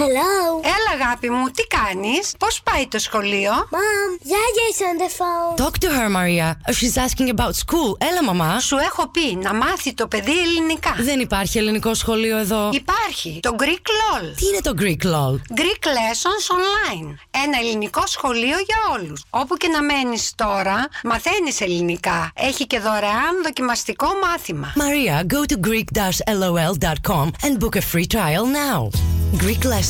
Hello. Έλα, αγάπη μου, τι κάνεις, πώς πάει το σχολείο; Mom, Yaya is on the phone. Talk to her, Maria. She's asking about school. Έλα, μαμά. Σου έχω πει να μάθει το παιδί ελληνικά. Δεν υπάρχει ελληνικό σχολείο εδώ. Υπάρχει το Greek LOL. Τι είναι το Greek LOL? Greek Lessons Online. Ένα ελληνικό σχολείο για όλους. Όπου και να μένεις τώρα, μαθαίνεις ελληνικά. Έχει και δωρεάν δοκιμαστικό μάθημα. Maria, go to greek-lol.com and book a free trial now. Greek Lessons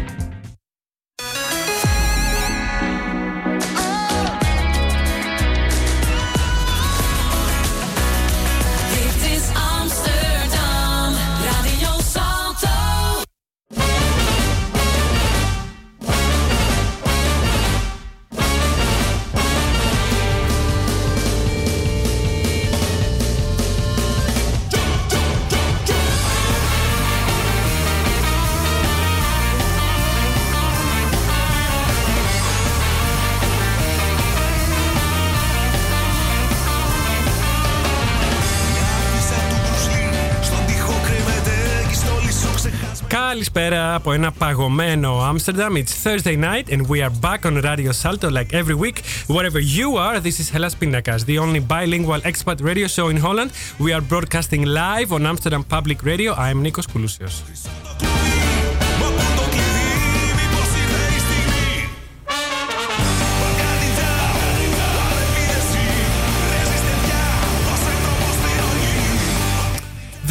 Καλησπέρα από ένα παγωμένο Amsterdam. It's Thursday night and we are back on Radio Salto like every week. Wherever you are, this is Hellas Pindakaas, the only bilingual expat radio show in Holland. We are broadcasting live on Amsterdam Public Radio. I am Nikos Koulousios.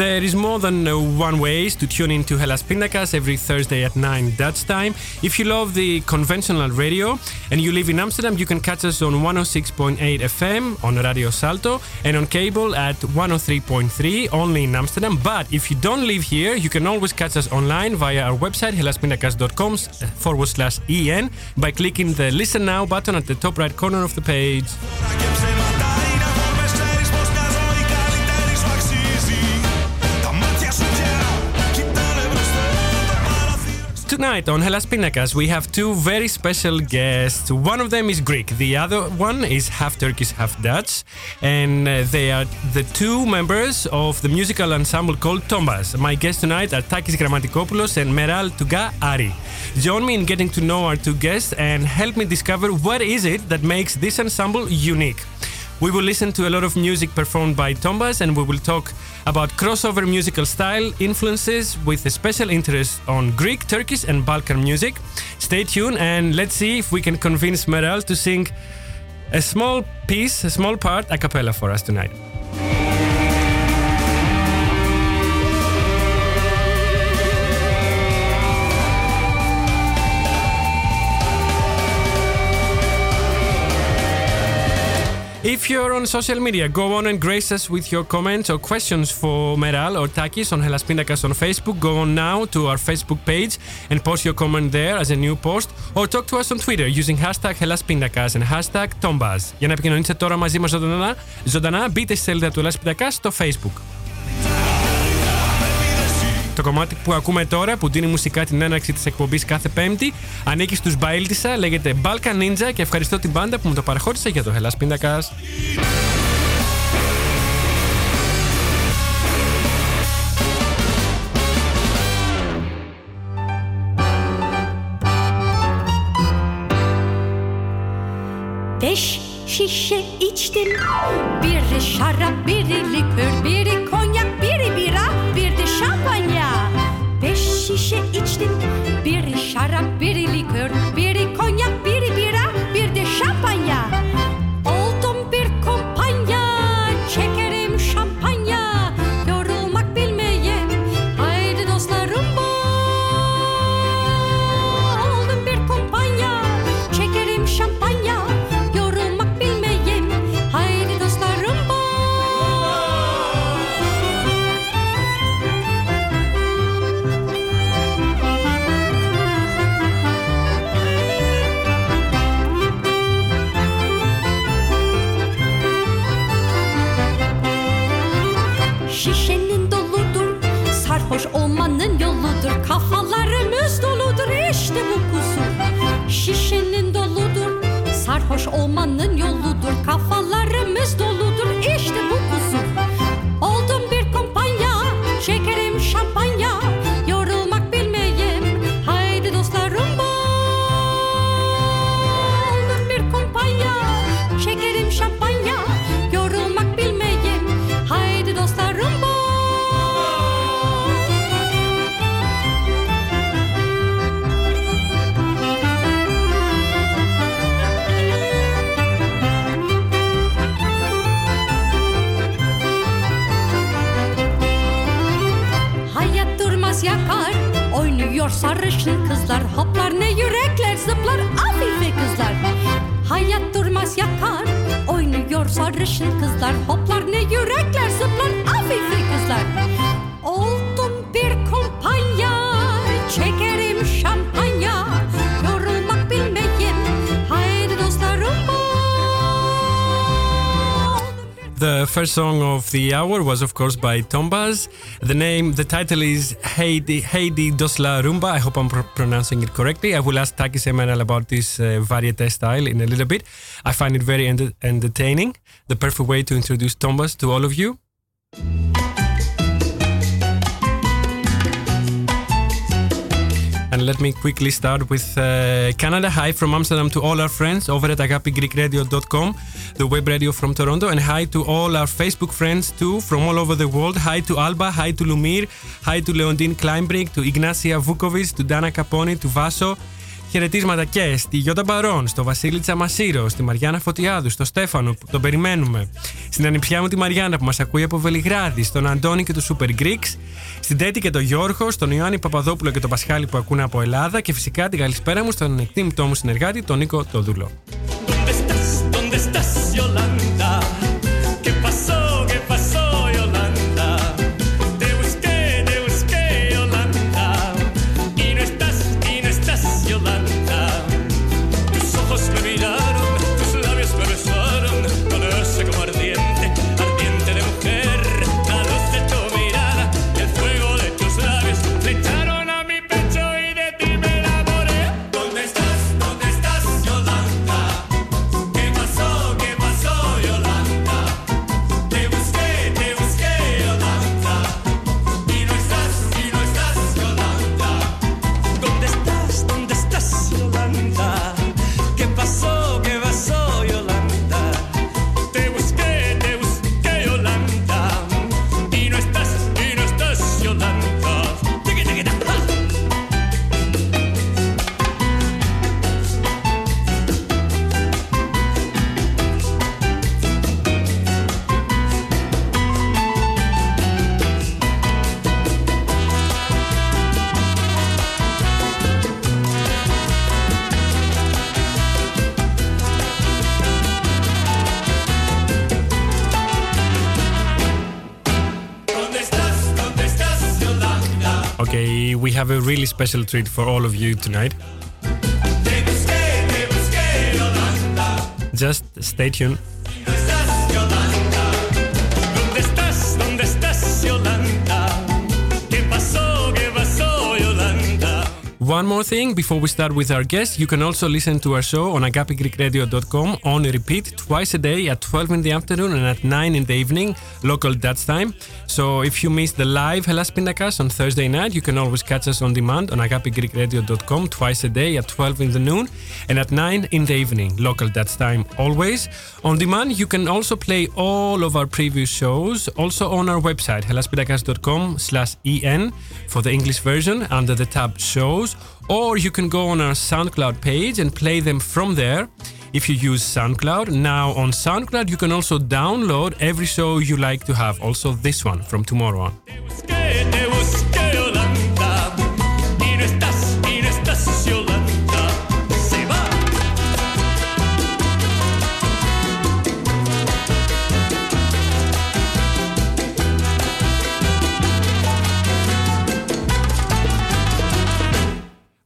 There is more than uh, one ways to tune into Hellas Pindakaas every Thursday at 9 Dutch time. If you love the conventional radio and you live in Amsterdam, you can catch us on 106.8 FM on Radio Salto and on cable at 103.3 only in Amsterdam. But if you don't live here, you can always catch us online via our website helaspindakaas.com forward slash en by clicking the Listen Now button at the top right corner of the page. Tonight on Hellas Pindakaas, we have two very special guests. One of them is Greek, the other one is half Turkish, half Dutch, and uh, they are the two members of the musical ensemble called Tombas. My guests tonight are Takis Grammatikopoulos and Meral Tuga Ari. Join me in getting to know our two guests and help me discover what is it that makes this ensemble unique. We will listen to a lot of music performed by Tombas and we will talk about crossover musical style influences with a special interest on Greek, Turkish, and Balkan music. Stay tuned and let's see if we can convince Meral to sing a small piece, a small part a cappella for us tonight. If you're on social media, go on and grace us with your comments or questions for Meral or Takis on Hellas Pindakaas on Facebook. Go on now to our Facebook page and post your comment there as a new post or talk to us on Twitter using hashtag Hellas Pindakaas and hashtag Tombaz. Για να επικοινωνήσετε τώρα μαζί μας ζωντανά, ζωντανά μπείτε στη σελίδα του Hellas Pindakaas στο Facebook. Το κομμάτι που ακούμε τώρα, που δίνει μουσικά την έναρξη της εκπομπής κάθε Πέμπτη, ανήκει στους Μπαίλτισα, λέγεται Balkan Ninja και ευχαριστώ την μπάντα που μου το παραχώρησε για το Hellas Pindakaas. Beş şişe içtim Biri şarap, biri likör, biri konyak, şişe içtim. Biri şarap, biri likör, Olmanın yoludur Kafalarımız doludur işte bu kuzu Şişenin doludur Sarhoş olmanın yoludur Kafalarımız Oynuyor sarışın kızlar Hoplar ne yürekler zıplar Afife kızlar. Hayat durmaz yakar Oynuyor sarışın kızlar Hoplar ne yürekler zıplar Afife kızlar first song of the hour was, of course, by Tombaz. The name, the title is Heidi, Heidi Dosla Rumba. I hope I'm pr- pronouncing it correctly. I will ask Takis Emenal about this uh, variete style in a little bit. I find it very enter- entertaining. The perfect way to introduce Tombaz to all of you. And let me quickly start with uh, Canada. Hi from Amsterdam to all our friends over at agapigreekradio.com, the web radio from Toronto. And hi to all our Facebook friends too from all over the world. Hi to Alba, hi to Lumir, hi to Leondine Kleinbrink, to Ignacia Vukovic, to Dana Caponi, to Vaso. Χαιρετίσματα και στη Γιώτα Μπαρόν, στο Βασίλη Τσαμασίρο, στη Μαριάννα Φωτιάδου, στο Στέφανο που τον περιμένουμε, στην ανιψιά μου τη Μαριάννα που μας ακούει από Βελιγράδι, στον Αντώνη και τους Super Greeks, στην Τέτη και τον Γιώργο, στον Ιωάννη Παπαδόπουλο και τον Πασχάλη που ακούνε από Ελλάδα και φυσικά την καλησπέρα μου στον εκτίμητό μου συνεργάτη, τον Νίκο Τοδούλο. Okay, we have a really special treat for all of you tonight. Just stay tuned. One more thing before we start with our guest, you can also listen to our show on agapigreekradio.com on repeat twice a day at 12 in the afternoon and at 9 in the evening, local Dutch time. So if you missed the live Hellas Pindakaas on Thursday night, you can always catch us on demand on agapigreekradio.com twice a day at 12 in the noon and at 9 in the evening, local Dutch time always. On demand, you can also play all of our previous shows also on our website, helaspindakaas.com slash en for the English version under the tab shows or you can go on our SoundCloud page and play them from there. If you use SoundCloud, now on SoundCloud you can also download every show you like to have, also this one from tomorrow on.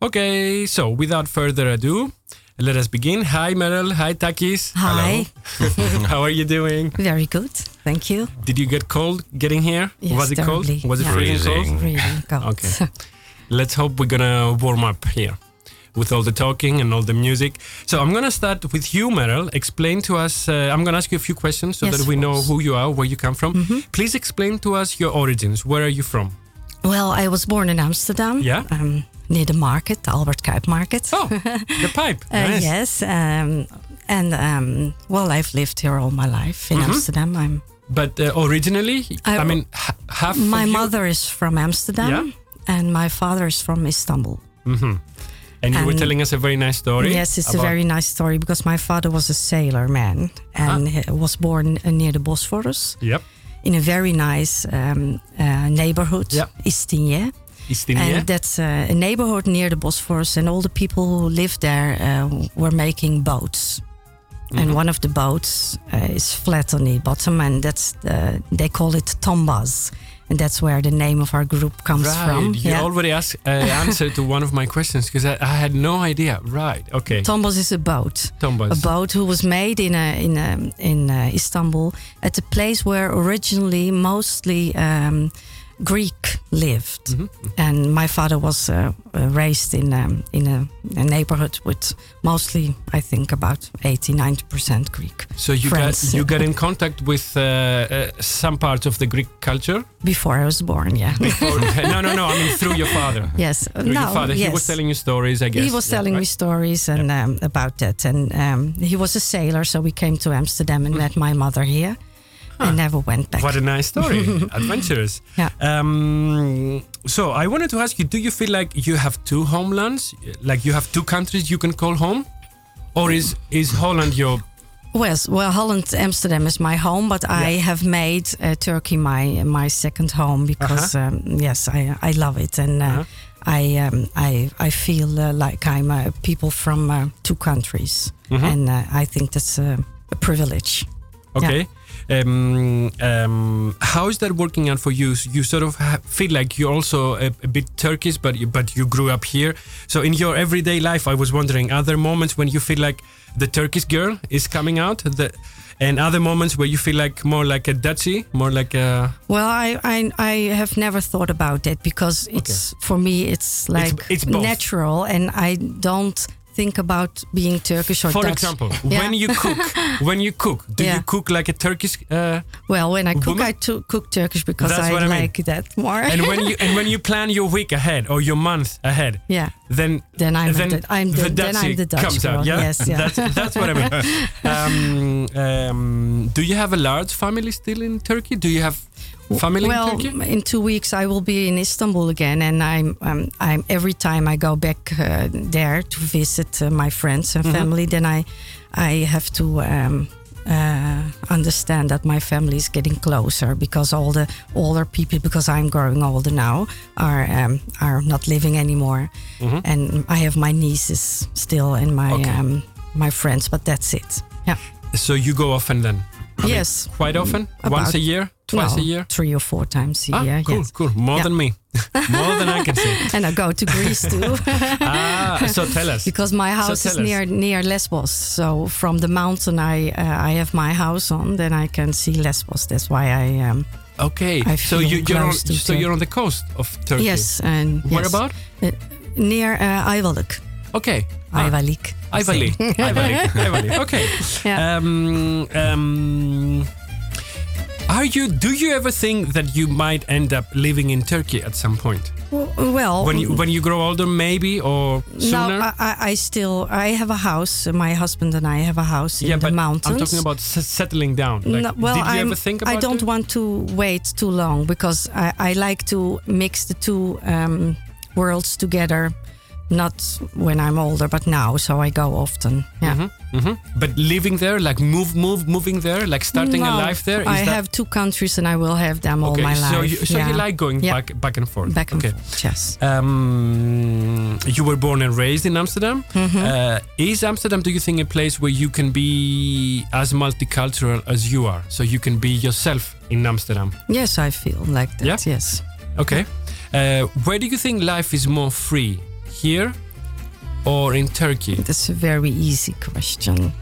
Okay, so without further ado, let us begin. Hi, Meral. Hi, Takis. Hi. How are you doing? Very good. Thank you. Did you get cold getting here? Yes, Was it terribly. cold? Was it Yeah. freezing cold? Really cold. Okay. Let's hope we're gonna warm up here with all the talking and all the music. So I'm gonna start with you, Meral. Explain to us. Uh, I'm gonna ask you a few questions so Yes, that we know. Who you are, where you come from. Please explain to us your origins. Where are you from? Well, I was born in Amsterdam. Yeah? Um, near the market, the Albert Cuyp market. Oh, the pipe. Uh, nice. Yes. Um, and um, well, I've lived here all my life in Mhm. Amsterdam. I'm. But uh, originally, I, I- mean, ha- half. My mother is from Amsterdam, Yeah? and my father is from Istanbul. Mhm. And you were telling us a very nice story. Yes, it's a very nice story because my father was a sailor man and he was born uh, near the Bosphorus Yep. in a very nice um, uh, neighborhood, Yeah. Istinye. Istinye. And that's uh, a neighborhood near the Bosphorus, and all the people who lived there uh, were making boats. Mm-hmm. And one of the boats uh, is flat on the bottom, and that's uh, they call it tombas, and that's where the name of our group comes Right, from. you already asked uh, answered to one of my questions because I, I had no idea. Right, okay. Tombas is a boat. Tombas. A boat who was made in a, in a, in uh, Istanbul at a place where originally mostly um, Greek lived, Mm-hmm. and my father was uh, uh, raised in um, in a, a neighborhood with mostly, I think, about 80 90 percent Greek. So you friends. got you got in contact with uh, uh, some parts of the Greek culture. before I was born. Yeah. Or- no, no, no. I mean through your father. yes. Through no. your father, he was telling you stories. I guess He was Yeah, telling me stories and um, about that, and um, he was a sailor, so we came to Amsterdam and met my mother here, and never went back. Mm. What a nice story, adventurous. Yeah. Um, so I wanted to ask you: Do you feel like you have two homelands, like you have two countries you can call home, or is is Holland your Well, well, Holland, Amsterdam is my home, but I have made uh, Turkey my my second home because um, yes, I I love it and uh, Uh-huh. I um, I I feel uh, like I'm uh, people from uh, two countries, Mhm. and uh, I think that's uh, a privilege. Okay. Um, um, how is that working out for you? So You sort of feel like you're also a, a bit Turkish, but you, but you grew up here. So in your everyday life, I was wondering, are there moments when you feel like the Turkish girl is coming out, the, and other moments where you feel like more like a Dutchie, more like a Well, I, I I have never thought about that because it's for me it's like it's both. natural, and I don't think about being Turkish or For Dutch. example, Yeah. when you cook, when you cook, do Yeah. you cook like a Turkish? Uh, Well, when I cook, Woman? I to- cook Turkish because That's I what I mean. like that more. and when you and when you plan your week ahead or your month ahead, yeah, then then I'm then the, I'm the, then I'm the Dutch comes girl. out. Yeah, Yes, yeah. that's that's what I mean. um, um, do you have a large family still in Turkey? Do you have family well, in in two weeks I will be in Istanbul again, and I'm um, I'm every time I go back uh, there to visit uh, my friends and Mhm. family, then I I have to. Um, uh, understand that my family is getting closer because all the older people, because I'm growing older now, are um, are not living anymore, Mhm. and I have my nieces still and my Okay. um, my friends, but that's it. Yeah. So you go often then? I mean, Yes. quite often. About- Once a year, twice No, a year. three or four times a Ah, year. cool, yes. cool. More Yeah. than me. More than I can say. and I go to Greece too. ah, so tell us. because my house is tell us. near near Lesbos. So from the mountain I uh, I have my house on, then I can see Lesbos. That's why I um Okay, I so you, you're on, so you're on the coast of Turkey. yes and Where yes. about? Uh, near uh, Ayvalık. Okay. Ah, Ayvalık. I Ayvali. say. Ayvali. Ayvali. Okay. Yeah. Um, um, are you? Do you ever think that you might end up living in Turkey at some point? Well, When you when you grow older, maybe or sooner? no, I, I, still I have a house. My husband and I have a house in yeah, the but mountains. I'm talking about s- settling down. Like, No, well, did you I'm, ever think about I don't it? want to wait too long because I, I like to mix the two um, worlds together. Not when I'm older, but now, so I go often. Yeah. hmm But living there, like move, move, moving there, like starting a life there. Is I that, have two countries, and I will have them okay, all my so life. You, so yeah. you like going Yeah. back, back and forth. back and okay. forth? Yes. Um, you were born and raised in Amsterdam. Mm-hmm. Uh, is Amsterdam, do you think, a place where you can be as multicultural as you are? So you can be yourself in Amsterdam. Yes, I feel like that. Yeah? Yes. Okay. Uh, where do you think life is more free? Here or in Turkey? That's a very easy question.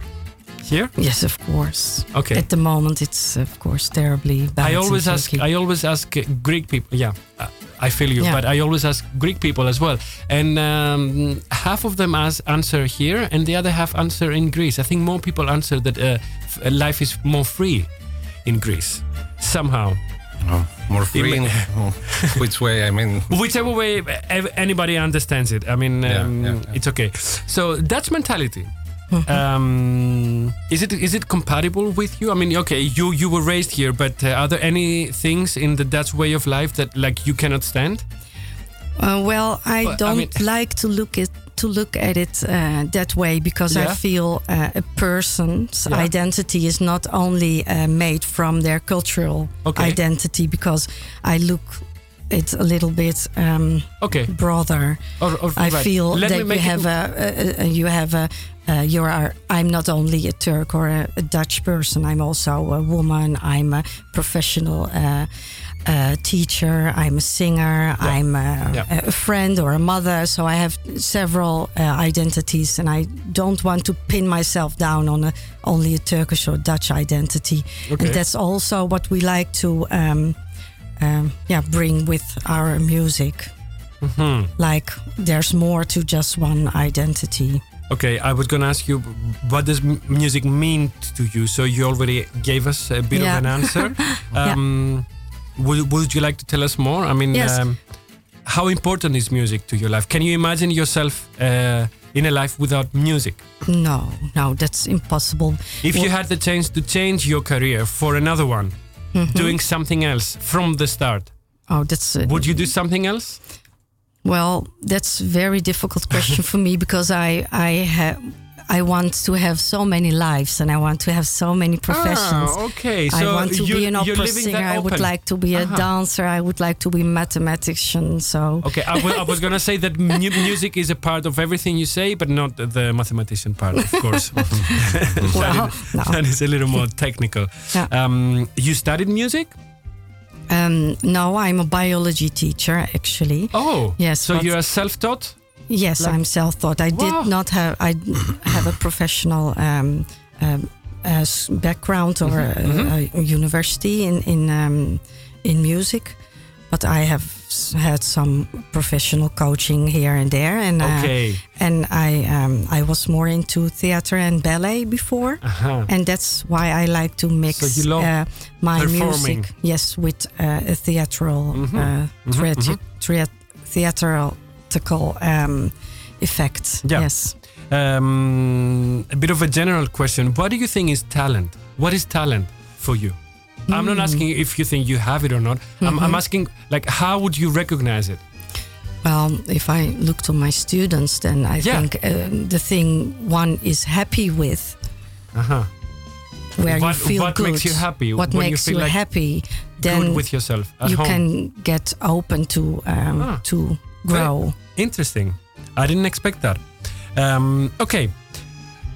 Here? Yes, of course. Okay. At the moment, it's of course terribly bad. I always ask. I always ask uh, Greek people. Yeah, uh, I feel you, Yeah. but I always ask Greek people as well. And um, half of them as answer here, and the other half answer in Greece. I think more people answer that uh, uh, life is more free in Greece somehow. Oh, more free. in- which way? I mean, Whichever way anybody understands it. I mean, Yeah, um, yeah, yeah. it's okay. So Dutch mentality. Um, is it is it compatible with you? I mean, okay, you you were raised here, but uh, are there any things in the Dutch way of life that like you cannot stand? Uh, well, I Well, don't mean- like to look at to look at it uh, that way because Yeah. I feel uh, a person's Yeah. identity is not only uh, made from their cultural Okay. identity because I look it a little bit um, Okay. broader. Or, or, I right. feel Let that you have a, a, a you have a uh, you are I'm not only a Turk or a, a Dutch person. I'm also a woman. I'm a professional uh, uh, teacher. I'm a singer. I'm a, Yeah. a friend or a mother. So I have several uh, identities, and I don't want to pin myself down on a, only a Turkish or Dutch identity. Okay. And that's also what we like to. Um, um, yeah, bring with our music. Mhm. Like there's more to just one identity. Okay, I was gonna ask you, what does m- music mean to you? So you already gave us a bit Yeah. of an answer. Um, would, would you like to tell us more? I mean, Yes. um, how important is music to your life? Can you imagine yourself uh, in a life without music? No, no, that's impossible. If you had the chance to change your career for another one, doing something else from the start, Oh, that's uh, would you do something else? well. That's a very difficult question for me because I I have I want to have so many lives and I want to have so many professions. Ah, okay. So I want to you- be an opera singer. I would like to be a dancer. I would like to be a mathematician. So Okay, I I was gonna say that mu- music is a part of everything you say, but not the mathematician part, of course. well, no. that is a little more technical. Yeah. Um, you studied music? Um, no, I'm a biology teacher actually. Oh, Yes, So you are self-taught? Yes, Like- I'm self-taught. I Wow. did not have I have a professional um, um, uh, background or Mm-hmm, a, a university in in um, in music, but I have had some professional coaching here and there, and uh, Okay. and I um, I was more into theater and ballet before, Aha. and that's why I like to mix So uh, my performing. music, yes, with uh, a theatrical, uh, theatri- thea- theatrical um, effect. Yeah. Yes. Um, a bit of a general question. What do you think is talent? What is talent for you? I'm Hmm. not asking if you think you have it or not. I'm, Mm-hmm. I'm asking, like, how would you recognize it? Well, if I look to my students, then I Yeah. think um, the thing one is happy with, Uh-huh. where you What- feel what good. makes you happy? What When you makes feel you like happy? Then with yourself you home. can get open to um, Ah. to grow. Interesting. I didn't expect that. Um, okay.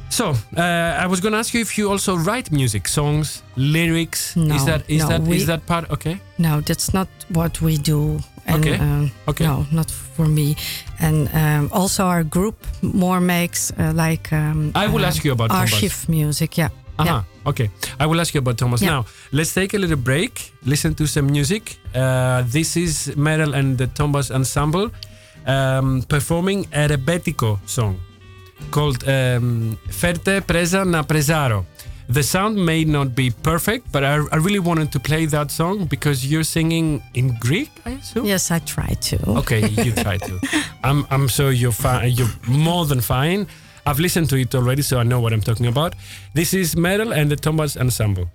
So uh, I was going to ask you if you also write music, songs, lyrics. No, is that is no, that is we- that part? Okay. No, that's not what we do. And, Okay. um, Okay. No, not for me. And um, also our group more makes uh, like. Um, I will uh, ask you about Tombaz. archive music. Yeah. Uh-huh. Yeah. Okay. I will ask you about Tombaz Yeah. now. Let's take a little break. Listen to some music. Uh, this is Meral and the Tombaz Ensemble um, performing a rebetiko song called um, Ferte Presa na Presaro. The sound may not be perfect, but I, I really wanted to play that song because you're singing in Greek, I assume. Yes, I try to. Okay, you try to. I'm I'm sure you're fine. You're more than fine. I've listened to it already, so I know what I'm talking about. This is Meral and the Tombaz Ensemble.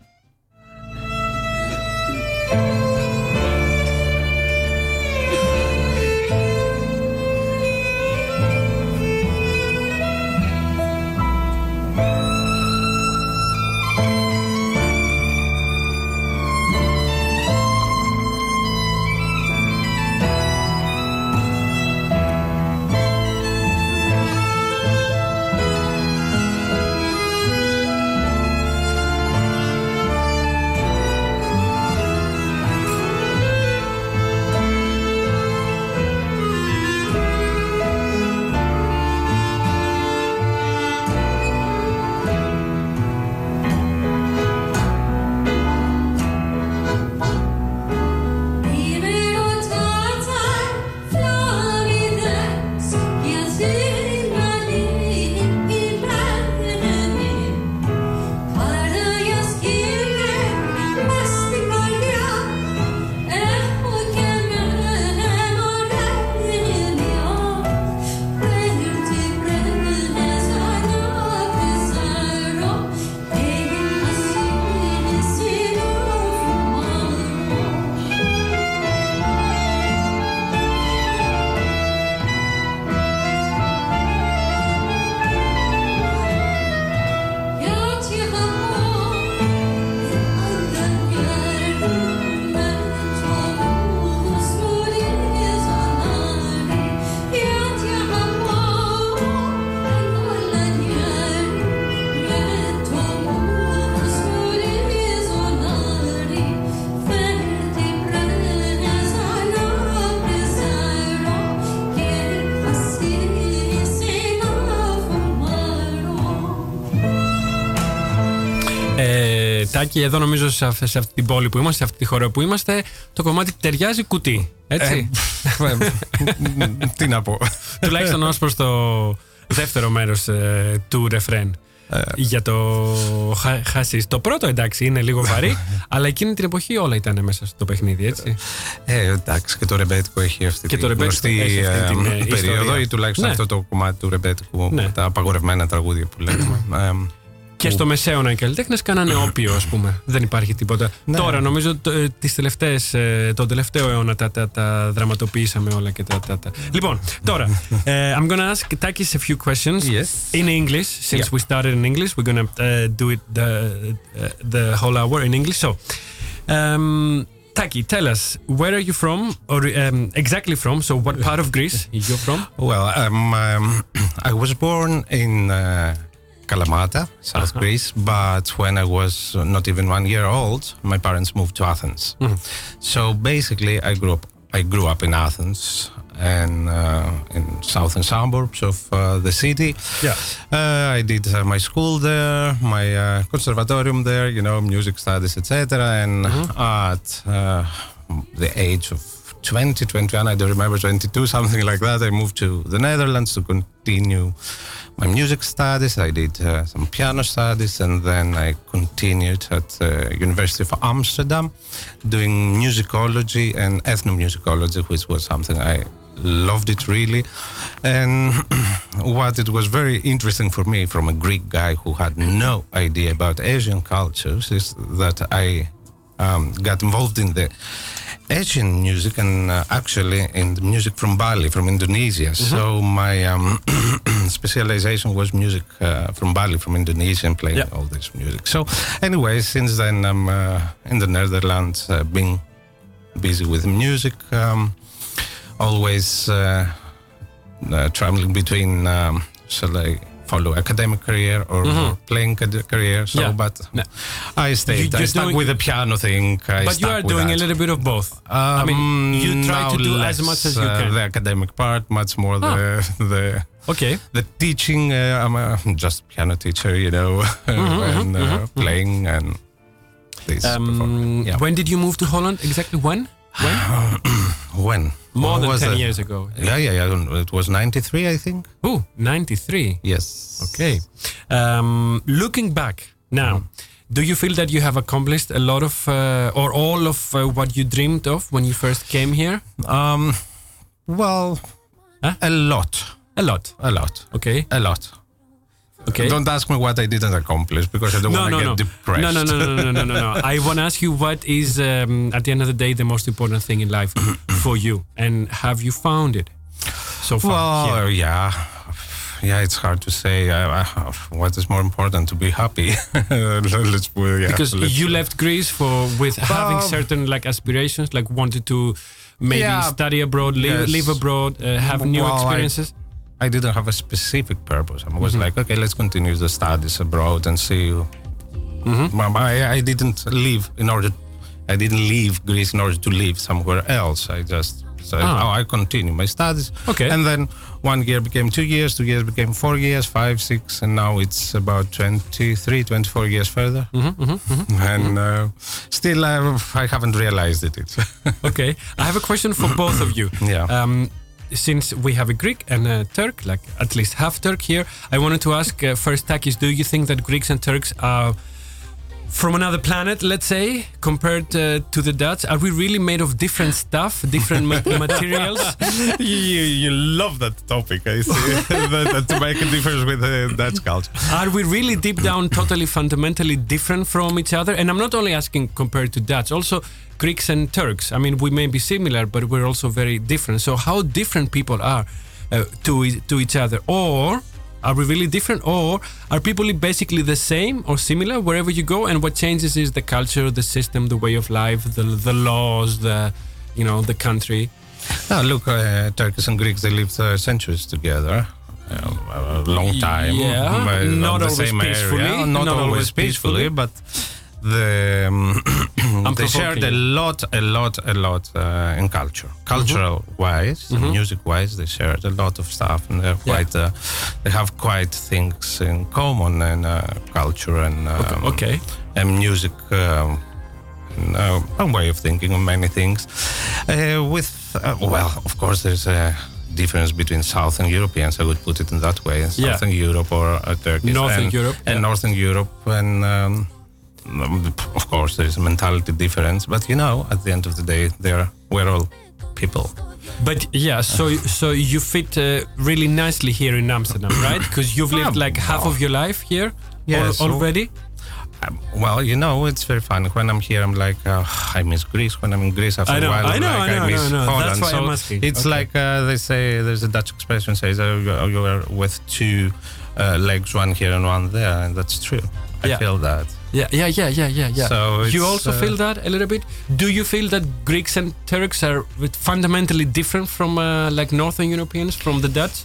Τάκη, εδώ νομίζω σε, αυ- σε αυτή την πόλη που είμαστε, σε αυτή τη χώρα που είμαστε, το κομμάτι ταιριάζει κουτί. Έτσι; Ε, Τι να πω. Τουλάχιστον ως προς το δεύτερο μέρος του ρεφρέν. για το χα, χασίς. Το πρώτο εντάξει είναι λίγο βαρύ, αλλά εκείνη την εποχή όλα ήταν μέσα στο παιχνίδι, έτσι; Ε, εντάξει, και το ρεμπέτικο έχει αυτή Και τη το ρεμπέτικο γνωστή έχει αυτή την, ε, ε, περίοδο ιστορία. ή τουλάχιστον Ναι. αυτό το κομμάτι του ρεμπέτικου Ναι. με τα απαγορευμένα τραγούδια που λέμε. Ε, Και στο μεσαίωνα οι καλλιτέχνε κάνανε όπιο, α πούμε. Δεν υπάρχει τίποτα. Ναι. Τώρα, νομίζω, το, ε, τις τελευταίες, ε, τον τελευταίο αιώνα τα, τα, τα δραματοποιήσαμε όλα και τα. τα, τα. Λοιπόν, τώρα, ε, I'm gonna ask Takis a few questions Yes. in English. Since Yeah. we started in English, we're gonna uh, do it the, uh, the whole hour in English. So, um, Taki, tell us where are you from, or um, exactly from? So, what part of Greece you're from? Well, um, um, I was born in uh, Kalamata, South Uh-huh. Greece, but when I was not even one year old, my parents moved to Athens. Mhm. So basically, I grew up. I grew up in Athens and uh, in southern suburbs of uh, the city. Yeah. Uh, I did uh, my school there, my uh, conservatorium there, you know, music studies, etc. And at uh, the age of 20, 21, I don't remember, 22, something like that, I moved to the Netherlands to continue my music studies. I did uh, some piano studies and then I continued at the University of Amsterdam doing musicology and ethnomusicology, which was something I loved it really. And what it was very interesting for me from a Greek guy who had no idea about Asian cultures is that I um, got involved in the Asian music and uh, actually in the music from Bali, from Indonesia. So my um, specialization was music uh, from Bali, from Indonesia, and playing Yeah. all this music. So anyway, since then I'm uh, in the Netherlands, uh, being busy with music, um, always uh, uh, traveling between, um, shall I follow academic career or playing career. So. Yeah. but No. I stayed. You- I stuck doing- with the piano thing. I but you are doing that. a little bit of both. I mean, Um, you try to do less, as much as you uh, can. The academic part, much more Ah. the the Okay. the teaching. Uh, I'm a just piano teacher, you know, and uh, playing and this. Um, yeah. When did you move to Holland? Exactly when? When? When? More than was 10 that? years ago. Yeah, yeah, yeah. It was '93, I think. Oh, 93. Yes. Okay. Um, looking back now, do you feel that you have accomplished a lot of uh, or all of uh, what you dreamed of when you first came here? Um. Well, Huh? a lot, A lot. a lot, Okay. a lot. Okay. Don't ask me what I didn't accomplish because I don't no, want to no, get no. depressed. no, no, no, no, no, no, no, no. I want to ask you what is, um, at the end of the day, the most important thing in life for you, and have you found it so far? Well, here? yeah. Yeah, it's hard to say. Uh, what is more important to be happy? let's yeah, because let's- you left Greece for with having certain like aspirations, like wanted to maybe Yeah. study abroad, live, Yes. live abroad, uh, have new Well, experiences. I didn't have a specific purpose. I was Mm-hmm. like, okay, let's continue the studies abroad and see. Mm-hmm. I, I didn't leave in order. I didn't leave Greece in order to live somewhere else. I just said, Ah. oh, I continue my studies. Okay. And then one year became two years, two years became four years, five, six, and now it's about 23, 24 years further. Mm-hmm, And uh, still, I, I haven't realized it. Okay, I have a question for both of you. Yeah. Um, since we have a Greek and a Turk, like at least half Turk here, I wanted to ask uh, first, Takis, do you think that Greeks and Turks are from another planet, let's say, compared uh, to the Dutch? Are we really made of different stuff, different ma- materials? you, you love that topic, I see. that, to make a difference with the Dutch culture. Are we really deep down totally fundamentally different from each other? And I'm not only asking compared to Dutch, also Greeks and Turks. I mean, we may be similar, but we're also very different. So, how different people are uh, to, to each other? Or are we really different? Or are people basically the same or similar wherever you go? And what changes is the culture, the system, the way of life, the, the laws, the, you know, the country. Now, look, uh, Turkish and Greeks, they lived uh, centuries together. Uh, a long time. Yeah, but not the always peacefully. Not, not always always peacefully, peacefully. but the um, they shared a lot, a lot, a lot uh, in culture. Cultural wise, music wise, they shared a lot of stuff, and they're Yeah. Uh, they have quite things in common in uh, culture and um, okay. and music. Um, and, uh, a way of thinking on many things. Uh, with uh, well, of course, there's a difference between Southern Europeans. I would put it in that way. and Yeah. Southern Europe or uh, Turkish Northern and, Europe, and yeah. Northern Europe, and um, of course, there's a mentality difference. But you know, at the end of the day, they're we're all people. But yeah, so so you fit uh, really nicely here in Amsterdam, right? Because you've lived like half of your life here Yeah, al- so- already. Um, well, you know, it's very fun. When I'm here, I'm like, uh, I miss Greece. When I'm in Greece, after I know, a while, I I'm know, like, I know, miss I know. Holland. That's why so I'm asking. It's Okay. like uh, they say. There's a Dutch expression says, uh, you you are with two uh, legs, one here and one there, and that's true. I Yeah. feel that. Yeah, yeah, yeah, yeah, yeah, yeah. So you also uh, feel that a little bit. Do you feel that Greeks and Turks are fundamentally different from uh, like Northern Europeans from the Dutch?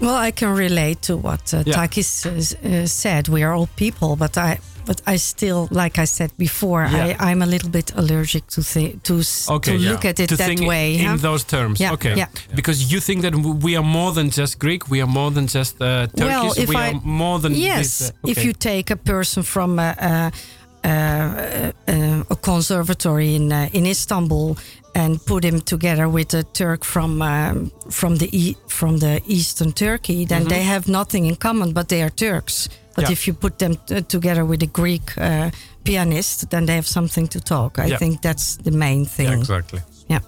Well, I can relate to what uh, Yeah. Takis uh, uh, said. We are all people, but I, but I still, like I said before, Yeah. I, I'm a little bit allergic to to Okay, to yeah. look at it to that think way. in huh? those terms. Yeah, okay, yeah. because you think that we are more than just Greek. We are more than just uh, Turkish. Well, if we I- are more than yes, This, uh, if you take a person from a, a, a, a, conservatory in uh, in Istanbul and put him together with a Turk from um, from the e- from the eastern Turkey, then they have nothing in common, but they are Turks. But. Yeah. if you put them t- together with a Greek uh, pianist, then they have something to talk. I Yeah. think that's the main thing. Yeah, exactly. Yeah.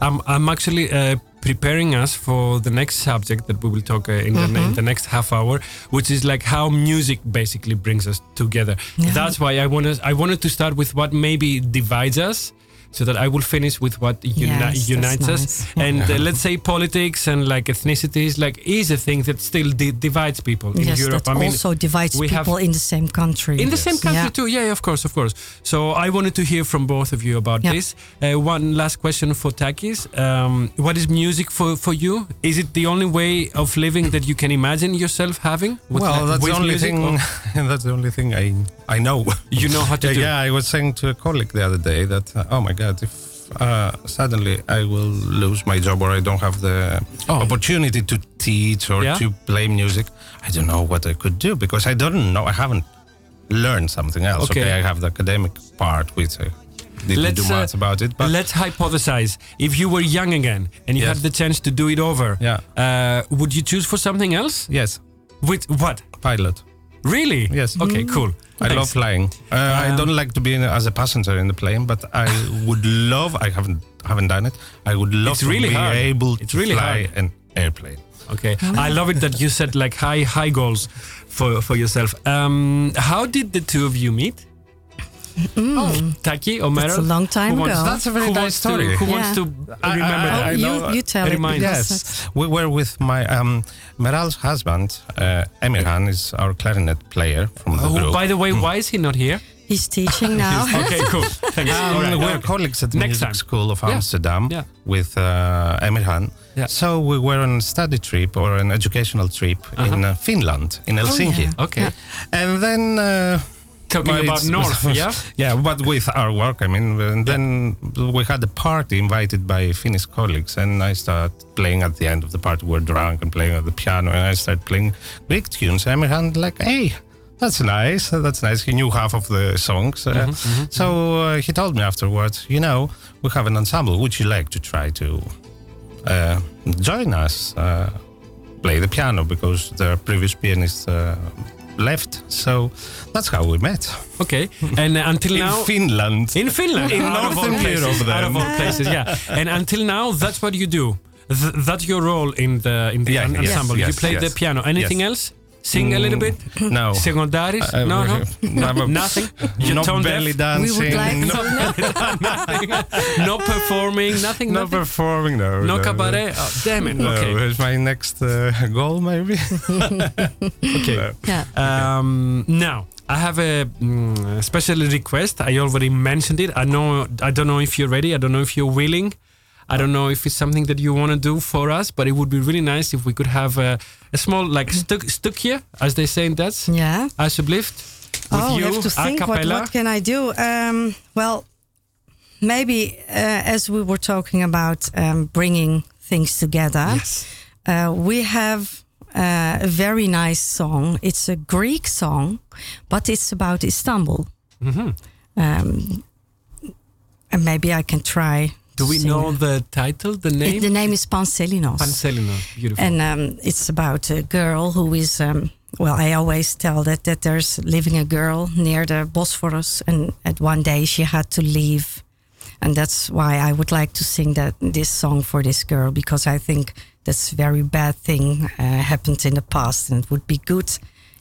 I'm, I'm actually uh, preparing us for the next subject that we will talk uh, in, the, Mm-hmm. in the next half hour, which is like how music basically brings us together. That's why I wanted I wanted to start with what maybe divides us. So that I will finish with what uni- Yes, unites us, nice. and uh, let's say politics and like ethnicities, like is a thing that still di- divides people in yes, Europe. that I mean, also divides we people in the same country. in the same country Yeah. too. Yeah, yeah, of course, of course. So I wanted to hear from both of you about Yeah. this. Uh, one last question for Takis: um, What is music for for you? Is it the only way of living that you can imagine yourself having? With well, like- that's the with only music, thing. or- that's the only thing I I know. You know how to yeah, do. yeah, I was saying to a colleague the other day that uh, oh my god, if uh, suddenly I will lose my job or I don't have the Oh. opportunity to teach or Yeah? to play music, I don't know what I could do because I don't know. I haven't learned something else. Okay. Okay, I have the academic part, which I didn't Let's, do uh, much about it. But Let's hypothesize. If you were young again and you Yes. had the chance to do it over, Yeah. uh, would you choose for something else? yes, With what? pilot. Really? Yes. Okay, cool. I love flying. Uh, I Um, don't like to be in, as a passenger in the plane, but I would love. I haven't haven't done it. I would love It's to really be hard. able It's to really fly hard. an airplane. Okay, I love it that you set like high high goals for for yourself. Um, how did the two of you meet? Taki or Mm. That's a long time Who wants- ago. That's a very who nice wants to- story. who Yeah. wants to I- remember I- that? I Oh, you, you tell it. remind because Yes, that's- we were with my um, Meral's husband. Uh, Emirhan is our clarinet player from the Oh, group. by the way, why is he not here? He's teaching now. okay, cool. Thanks. Um, All right. we're colleagues at the Next Music time. School of Yeah. Amsterdam Yeah. with uh, Emirhan. Yeah. So we were on a study trip or an educational trip in uh, Finland, in Helsinki. yeah. Okay. And then uh, Talking about North, yeah? yeah, but with our work, I mean, and then we had a party invited by Finnish colleagues, and I started playing at the end of the party. We're drunk and playing at the piano, and I started playing Greek tunes. And Emirhan like, hey. That's nice. That's nice. He knew half of the songs. Uh, so uh, he told me afterwards, you know, we have an ensemble. Would you like to try to uh, join us, uh, play the piano? Because the previous pianist uh, left. So that's how we met. Okay. And uh, until In now. Finland. in Finland, In Northern places, Europe, out of all places, yeah. And until now, that's what you do. Th- that's your role in the in the Yeah, en- yes, ensemble. you yes, play the piano. Anything Yes. else? Sing a little bit. No. Secondaris? Uh, no, no, I'm nothing. You're no tone belly deaf? dancing. We would like no, nothing. no performing. Nothing. no nothing? performing. No. No cabaret. Oh, damn it. No, Okay. It's my next uh, goal, maybe. Okay. Yeah. Um, now I have a mm, special request. I already mentioned it. I know. I don't know if you're ready. I don't know if you're willing. I don't know if it's something that you want to do for us, but it would be really nice if we could have a, a small like stuk stukje, as they say in Dutch. Yeah. Alsjeblieft. With oh, you, I have to think. What, what can I do? Um, well, maybe uh, as we were talking about um, bringing things together, Yes. uh, we have uh, a very nice song. It's a Greek song, but it's about Istanbul. hmm Um, and maybe I can try. Do we know the title, the name? It- the name is Panselinos. Panselinos. Beautiful. And um, it's about a girl who is, um, well, I always tell that, that there's living a girl near the Bosphorus, and at one day she had to leave. And that's why I would like to sing that this song for this girl because I think that's very bad thing uh, happened in the past, and it would be good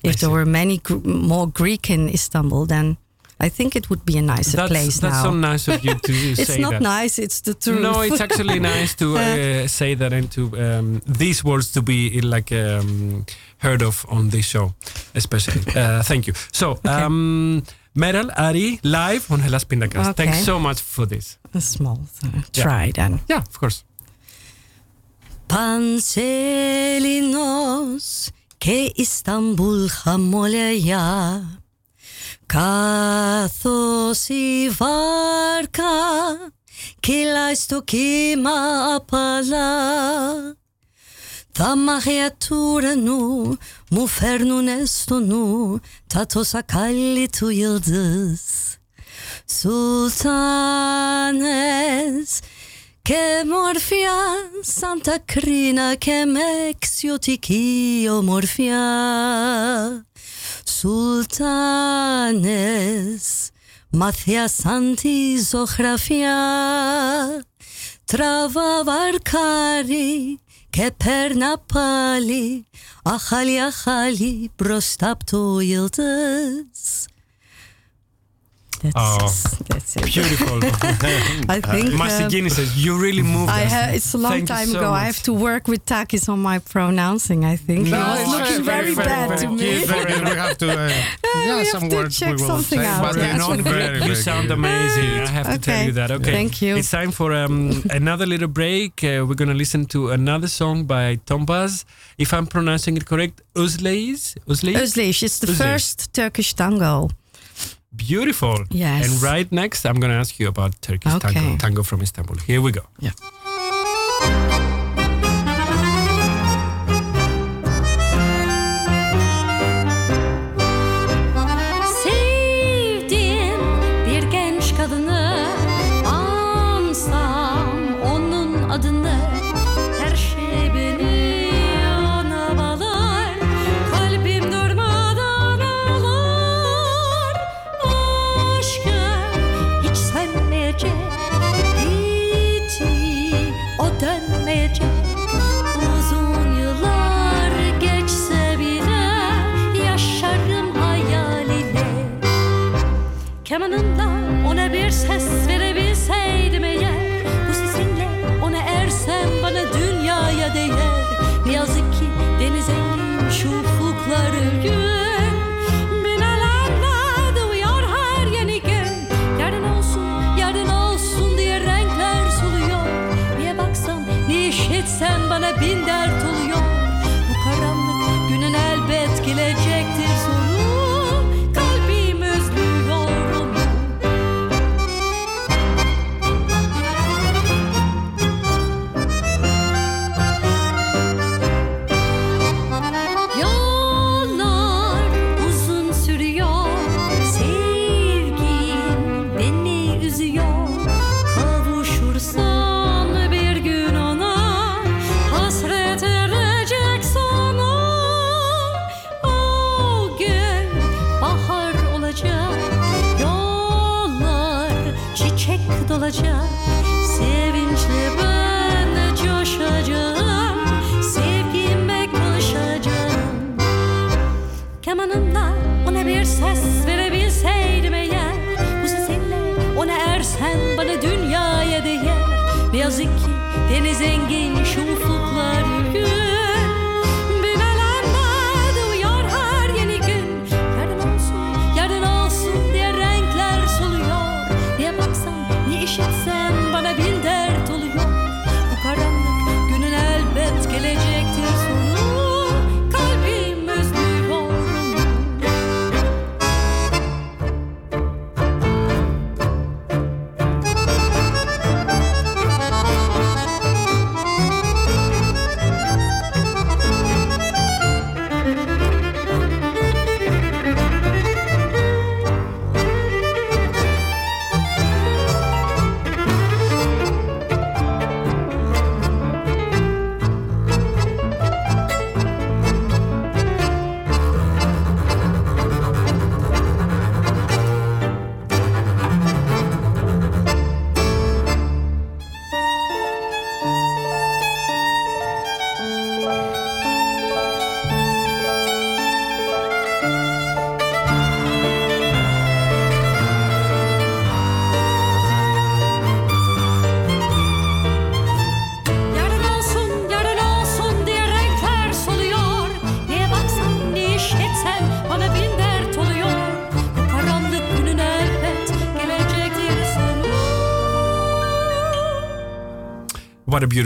if there were many gr- more Greek in Istanbul. Then I think it would be a nicer that's, place that's now. That's so nice of you to say that. It's not nice, it's the truth. No, it's actually nice to uh, say that and to um, these words to be like um, heard of on this show, especially. Uh, thank you. So, okay. um, Meral Ari live on Hellas Pindakaas. Okay. Thanks so much for this. A small thing. try yeah. then. Yeah, of course. Panselinos ke Istanbul hamolaya. Καθώς η βάρκα κυλάει στο κύμα απαλά Τα μάγια του ουρανού μου φέρνουνε στο νου τα τόσα κάλλη του Yıldız Sultanes και μορφιά σαν τα κρίνα και με εξιωτική ομορφιά Σουλτάνες μαθιά σαν τη ζωγραφιά. Τραβά βαρκάρι και παίρνα πάλι αχάλι αχάλι μπροστά από το Yıldız That's, Oh, that's it. Beautiful. I think Masi uh, Gini says, you really moved I us. ha- it's a long Thank time so ago. I have to work with Takis on my pronouncing. I think he was it's looking very, very, very, bad very to me. cute, very we have to. Uh, yeah, we some have to words check we something say, out. but Yeah. not You- very, you very sound good. amazing. I have to tell you that. Okay. Thank you. It's time for um, another little break. Uh, we're going to listen to another song by Tombaz. If I'm pronouncing it correct, Uzleis? Uzleis? Özleish is the Özleish. first Turkish tango. Beautiful. Yes. And right next, I'm going to ask you about Turkish Okay. tango, tango from Istanbul. Here we go. Yeah.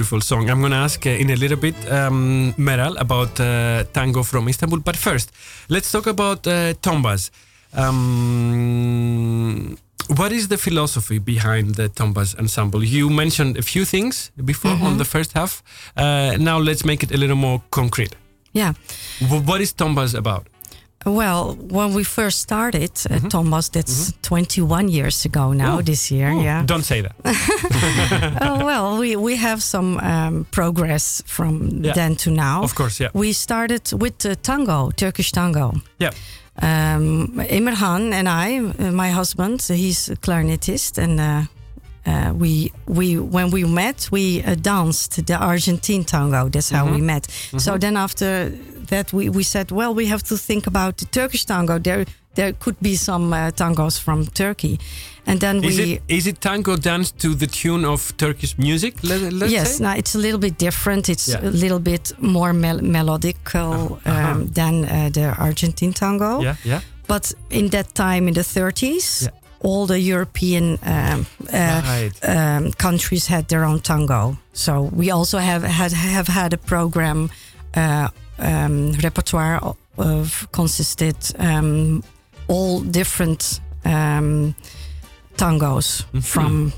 Beautiful song. I'm going to ask uh, in a little bit, um, Meral, about uh, tango from Istanbul. But first, let's talk about uh, Tombaz. Um, what is the philosophy behind the Tombaz ensemble? You mentioned a few things before on the first half. Uh, now let's make it a little more concrete. Yeah. W- what is Tombaz about? Well, when we first started uh, Thomas, that's 21 years ago now, Oh. this year. Oh, yeah. Don't say that. oh, well, we, we have some um, progress from Yeah. then to now. Of course, yeah. We started with uh, tango, Turkish tango. Yeah. Um, Emirhan and I, uh, my husband, he's a clarinetist, and uh, we we when we met, we uh, danced the Argentine tango. That's how we met. So then after that, we, we said, well, we have to think about the Turkish tango. There there could be some uh, tangos from Turkey, and then Is we. it is it tango danced to the tune of Turkish music? Let, let's yes, say? now it's a little bit different. It's Yeah. a little bit more mel- melodical um, than uh, the Argentine tango. Yeah, yeah. But in that time, in the 30s, Yeah. All the European um, uh, Right. um, countries had their own tango. So we also have had have had a program uh, um, repertoire of consisted um, all different um, tangos Mm-hmm. from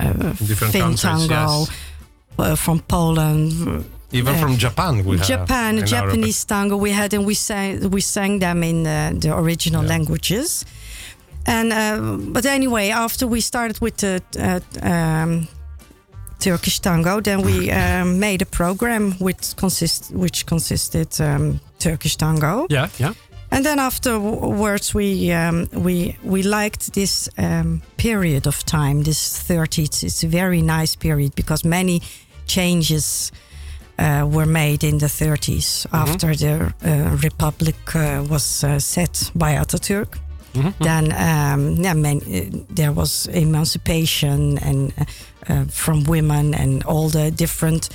uh, Finn countries, tango, yes. uh, from Poland, Even uh, from Japan, we Japan, Japanese tango we had, and we sang we sang them in uh, the original languages. And uh, but anyway, after we started with the uh, um, Turkish tango, then we um, made a program which consist which consisted um, Turkish tango. Yeah, yeah. And then afterwards, we um, we we liked this um, period of time, this 30s. It's a very nice period because many changes uh, were made in the 30s after the uh, republic uh, was uh, set by Ataturk. Then um, yeah, man, uh, there was emancipation and uh, uh, from women and all the different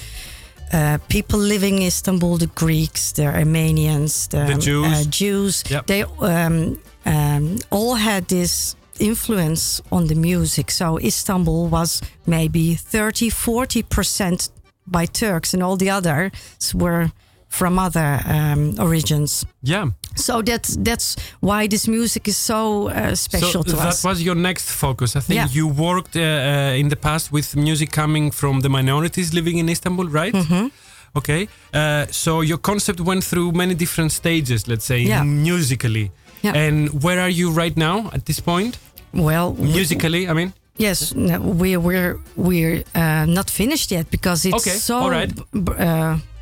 uh, people living in Istanbul, the Greeks, the Armenians, the, The Jews. Uh, Jews. Yep. They um, um, all had this influence on the music. So Istanbul was maybe 30, 40% by Turks, and all the others were from other um, origins. Yeah. So that's that's why this music is so uh, special so to that us. That was your next focus. I think Yeah. you worked uh, uh, in the past with music coming from the minorities living in Istanbul, right? Mm-hmm. Okay. Uh, so your concept went through many different stages, let's say, Yeah. musically. Yeah. And where are you right now at this point? well, Musically, I mean? Yes, no, we're we're we're uh, not finished yet because it's Okay, so all right.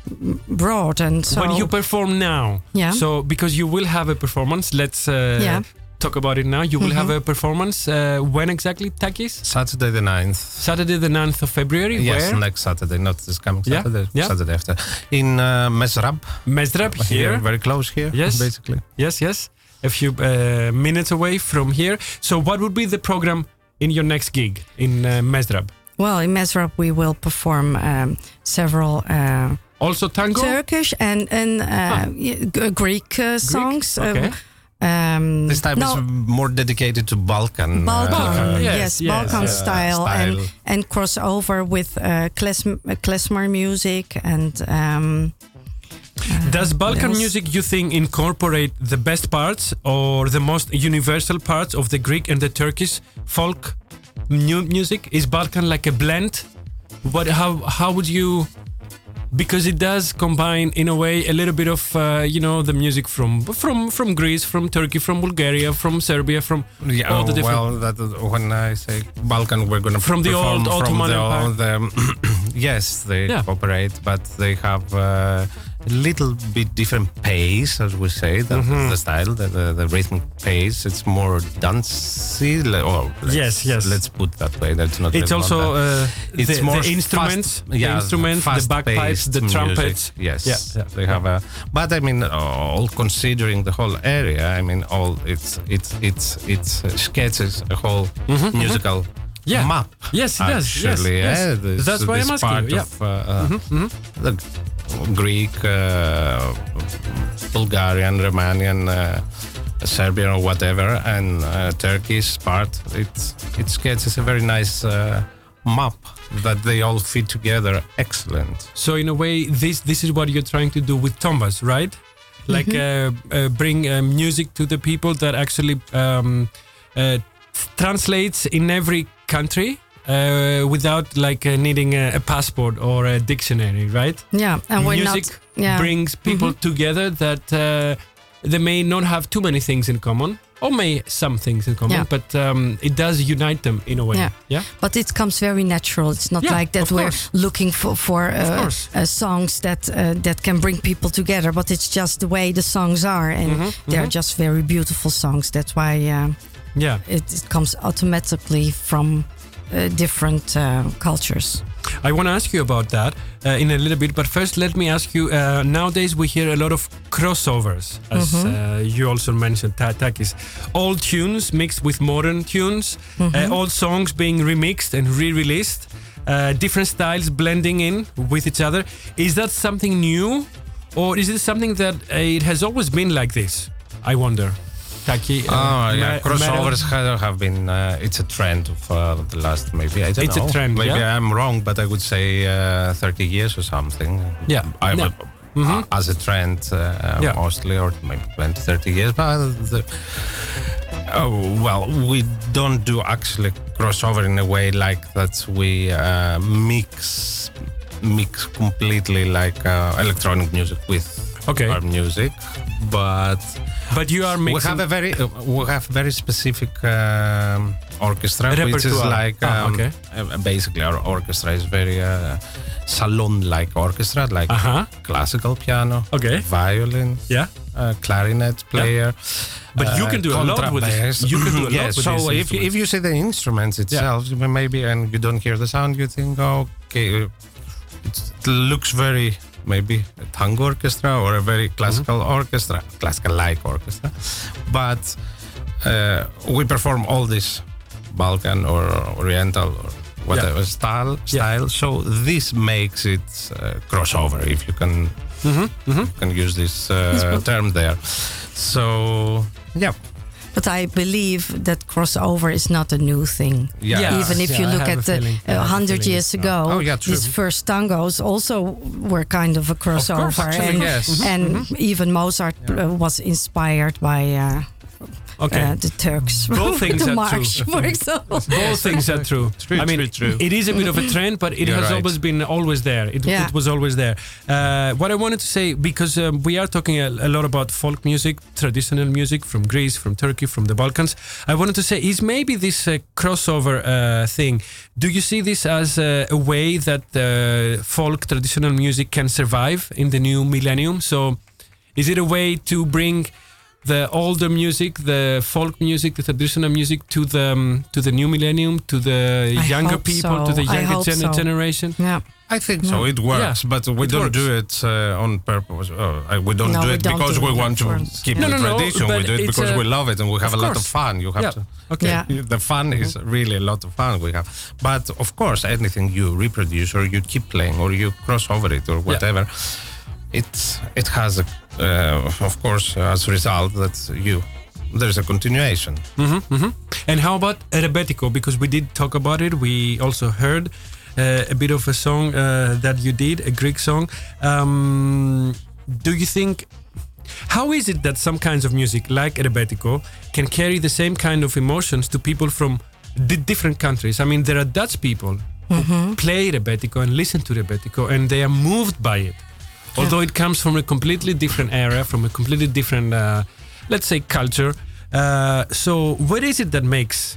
B- broad and so. when you perform now. Yeah. So because you will have a performance, let's uh, Yeah. talk about it now. You will have Mm-hmm. a performance. Uh, when exactly, Takis? Saturday the 9th. Saturday the 9th of February. Yes, Where? next Saturday, not this coming Yeah, Saturday, yeah. Saturday after. In uh, Mezrab, Mezrab here, here. very close here, Yes. basically. Yes, yes. A few uh, minutes away from here. So, what would be the program in your next gig in uh, Mezrab? well, in Mezrab we will perform um, several uh, Also tango? Turkish and and uh, y- g- Greek uh, songs. Okay. Uh, um, This time no, is more dedicated to Balkan. Balkan, uh, yes, yes, yes, Balkan uh, style, and style. and cross over with uh, klezm- uh, klezmer music and um, Does Balkan music, you think, incorporate the best parts or the most universal parts of the Greek and the Turkish folk mu- music? Is Balkan like a blend? What? How? How would you? Because it does combine, in a way, a little bit of uh, you know the music from from from Greece, from Turkey, from Bulgaria, from Serbia, from Yeah, all the different. well, that, when I say Balkan, we're going to From the old from Ottoman the, Empire. all the yes, they Yeah. cooperate, but they have uh, little bit different pace, as we say, the, Mm-hmm. the style, the, the, the rhythmic pace. It's more dancey. le- Oh, let's, Yes, yes. Let's put that way. That's not. it's also uh, It's the, more the instruments, fast- the instruments, the bagpipes, the trumpets. Yes, Yeah, yeah, they have a. But I mean, all considering the whole area, I mean, all it's it's it's it's uh, sketches a whole musical Mm-hmm, Yeah. map. Yes, it does. Yes, Actually, yes. yeah, this- That's why this I'm asking part you, yeah. Of uh, uh, the Greek, uh, Bulgarian, Romanian. Uh, Serbian or whatever, and uh, Turkish part. It it sketches a very nice uh, map that they all fit together excellent. So in a way, this this is what you're trying to do with Tombaz, right? Like uh, uh, bring uh, music to the people that actually um, uh, translates in every country uh, without like uh, needing a, a passport or a dictionary, right? Yeah, and we're music not. Yeah. brings people together that uh, they may not have too many things in common or may some things in common, Yeah. but um, it does unite them in a way. Yeah. yeah? But it comes very natural. It's not Yeah, like that we're course. looking for for uh, uh, songs that uh, that can bring people together. But it's just the way the songs are, and Mhm, they're mhm. just very beautiful songs. That's why uh, Yeah. it, it comes automatically from uh, different uh, cultures. I want to ask you about that uh, in a little bit, but first let me ask you. Uh, nowadays we hear a lot of crossovers, as Mhm. uh, you also mentioned, Ta- Takis. Old tunes mixed with modern tunes, Mhm. uh, old songs being remixed and re-released, uh, different styles blending in with each other. Is that something new, or is it something that uh, it has always been like this? I wonder. Taki. uh, Oh yeah, crossovers have, been. Uh, it's a trend of uh, the last maybe I don't It's a know. trend, Maybe yeah? I'm wrong, but I would say uh, 30 years or something. Yeah. I Mhm. uh, as a trend uh, Yeah. mostly, or maybe 20, 30 years. But the, oh well, we don't do actually crossover in a way like that. We uh, mix mix completely like uh, electronic music with Okay. our music, but But you are we have a very uh, we have very specific um, orchestra, which is Repertoire. like Ah, um, okay. uh, basically our orchestra is very uh, salon-like orchestra, like Uh-huh. classical piano, Okay. violin, Yeah. uh, clarinet player. But you can do a lot with this. You can do a lot yes. with so if you, if you see the instruments itself, maybe and you don't hear the sound, you think, oh, okay, it looks very maybe a tango orchestra or a very classical Mm-hmm. orchestra, classical-like orchestra. But uh, we perform all this Balkan or Oriental or whatever style. Style. So this makes it uh, crossover, if you can Mhm, mhm. can use this uh, term there. So yeah, But I believe that crossover is not a new thing. Yeah. Yeah. Even if Yeah, you look at the feeling. I a uh, hundred years ago, Oh, yeah, these first tangos also were kind of a crossover, actually, and, yes. and even Mozart uh, was inspired by uh, Okay. uh, the Turks. Both things the are march, true. for example. Both things are true. True, I mean, true, true. it is a bit of a trend, but it You're has right. always been always there. It, Yeah. it was always there. Uh, what I wanted to say, because um, we are talking a, a lot about folk music, traditional music from Greece, from Turkey, from the Balkans. I wanted to say, is maybe this uh, crossover uh, thing? Do you see this as a, a way that uh, folk traditional music can survive in the new millennium? So, is it a way to bring the older music, the folk music, the traditional music to the um, to the new millennium, to the I younger hope people, to the younger gen- so. generation? Yeah. I think so. It works, Yeah, but we it don't works. do it uh, on purpose. Uh, we don't No, do we it don't because do we it want to on purpose. keep No, the no, no, tradition. we but do it it's because a- we love it and we have Of a lot of course. fun. You have Yeah. to. Okay. Yeah. The fun is really a lot of fun we have. But of course, anything you reproduce or you keep playing or you cross over it or whatever, it it has a, uh, of course as a result that you there's a continuation. hmm hmm And how about Rebetico? Because we did talk about it. We also heard uh, a bit of a song uh, that you did, a Greek song. Um, do you think? How is it that some kinds of music, like Rebetico, can carry the same kind of emotions to people from di- different countries? I mean, there are Dutch people who play Rebetico and listen to Rebetico, and they are moved by it. Although it comes from a completely different era, from a completely different, uh, let's say, culture. Uh, so, what is it that makes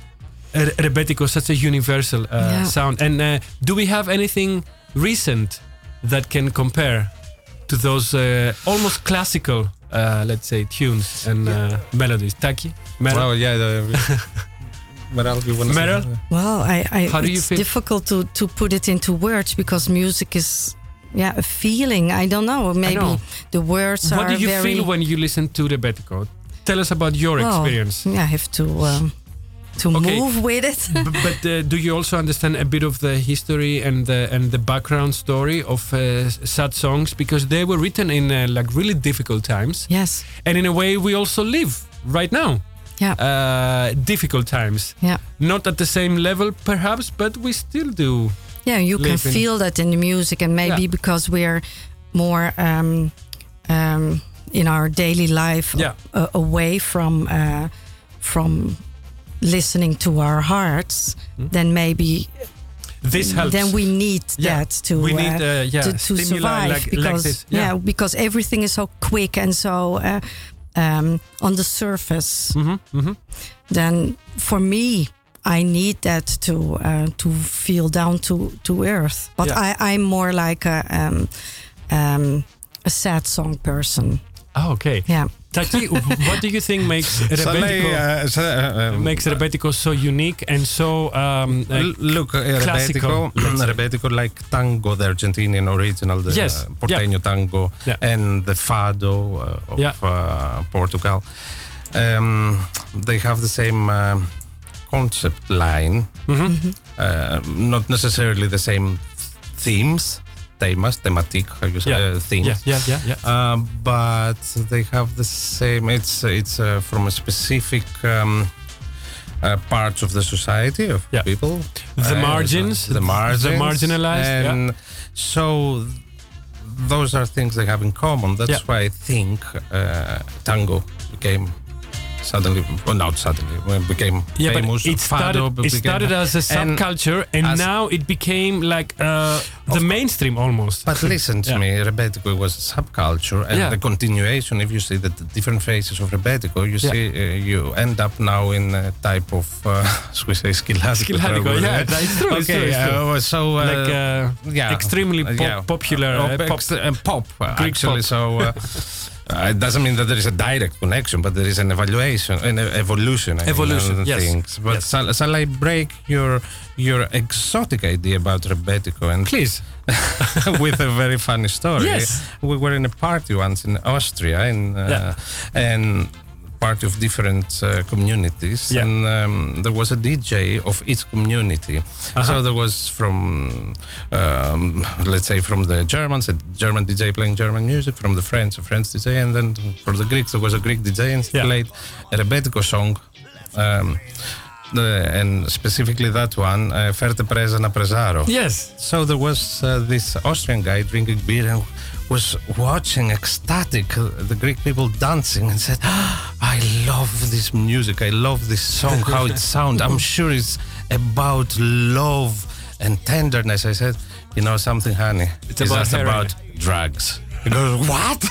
Rebetiko such a universal uh, Yeah. sound? And uh, do we have anything recent that can compare to those uh, almost classical, uh, let's say, tunes and uh, melodies? Taki? Meral? Well, yeah. The, Meral, you want to Meral? Well, I, I How do you it's feel? difficult to, to put it into words because music is yeah a feeling. I don't know. Maybe know. the words what are do you very. feel when you listen to Rebetico? Tell us about your well, experience. Yeah i have to um, to Okay. move with it. But uh, do you also understand a bit of the history and the and the background story of uh, sad songs because they were written in uh, like really difficult times yes. and in a way we also live right now Yeah. uh, difficult times. Yeah. Not at the same level, perhaps, but we still do. Yeah, you can feel that in the music, and maybe Yeah. because we're more um, um, in our daily life Yeah. a- away from uh, from listening to our hearts, then maybe This helps. then we need Yeah. that to We need, uh, uh, yeah, to, to survive like- like because this, yeah. because everything is so quick and so uh, um, on the surface. Mhm, mhm. Then for me, I need that to uh, to feel down to to earth. But Yeah. I I'm more like a um, um, a sad song person. Oh, okay. Yeah. Taki, what do you think makes Shall I, Rebetico, uh, s- uh, um, makes Rebetico so unique and so um, uh, L- Look, uh, classical, Rebetico. Rebetico like tango, the Argentinian original, the Yes, uh, porteño tango, Yeah. and the fado uh, of Yeah. uh, Portugal. Um, they have the same concept line, Mhm. uh, not necessarily the same themes, temas, thematic, how you say, Yeah. uh, themes. Yeah, yeah, yeah, yeah. Uh, but they have the same. It's it's from a specific um, uh, part of the society of Yeah. people. The Uh, margins, the margins, the marginalized, yeah. and so those are things they have in common. That's Yeah. why I think uh, tango became. Suddenly, well, not suddenly, when it became Yeah, famous. but it started, fado it became- started as a subculture and, as- now it became like uh, the mainstream almost. But listen to Yeah. me, Rebetiko was a subculture, and Yeah. the continuation. If you see the, different phases of Rebetiko, you see uh, you end up now in a type of, uh, as we say. Skyladiko, yeah, it's true, Okay, true, uh, so uh, like uh, yeah, extremely pop- popular pop, pop. Greek actually. pop. So. Uh, it doesn't mean that there is a direct connection, but there is an evaluation, an evolution. I Evolution, the yes. Things. But Yes. shall, shall I break your your exotic idea about Rebetico and Please. with a very funny story. Yes. We were in a party once in Austria, in, uh, Yeah. and party of different uh, communities, Yeah. and um, there was a DJ of each community. Uh-huh. So there was from, um, let's say, from the Germans, a German DJ playing German music, from the French, a French DJ, and then for the Greeks, there was a Greek DJ and he Yeah. played a Rebetico song. Um, the, and specifically that one, uh, Ferte Presa na Presaro. Yes. So there was uh, this Austrian guy drinking beer and was watching ecstatic uh, the Greek people dancing and said, "Ah, "I love this music. I love this song. How it sounds. I'm sure it's about love and tenderness." I said, "You know something, honey? It's about just about drugs." He goes, "What?"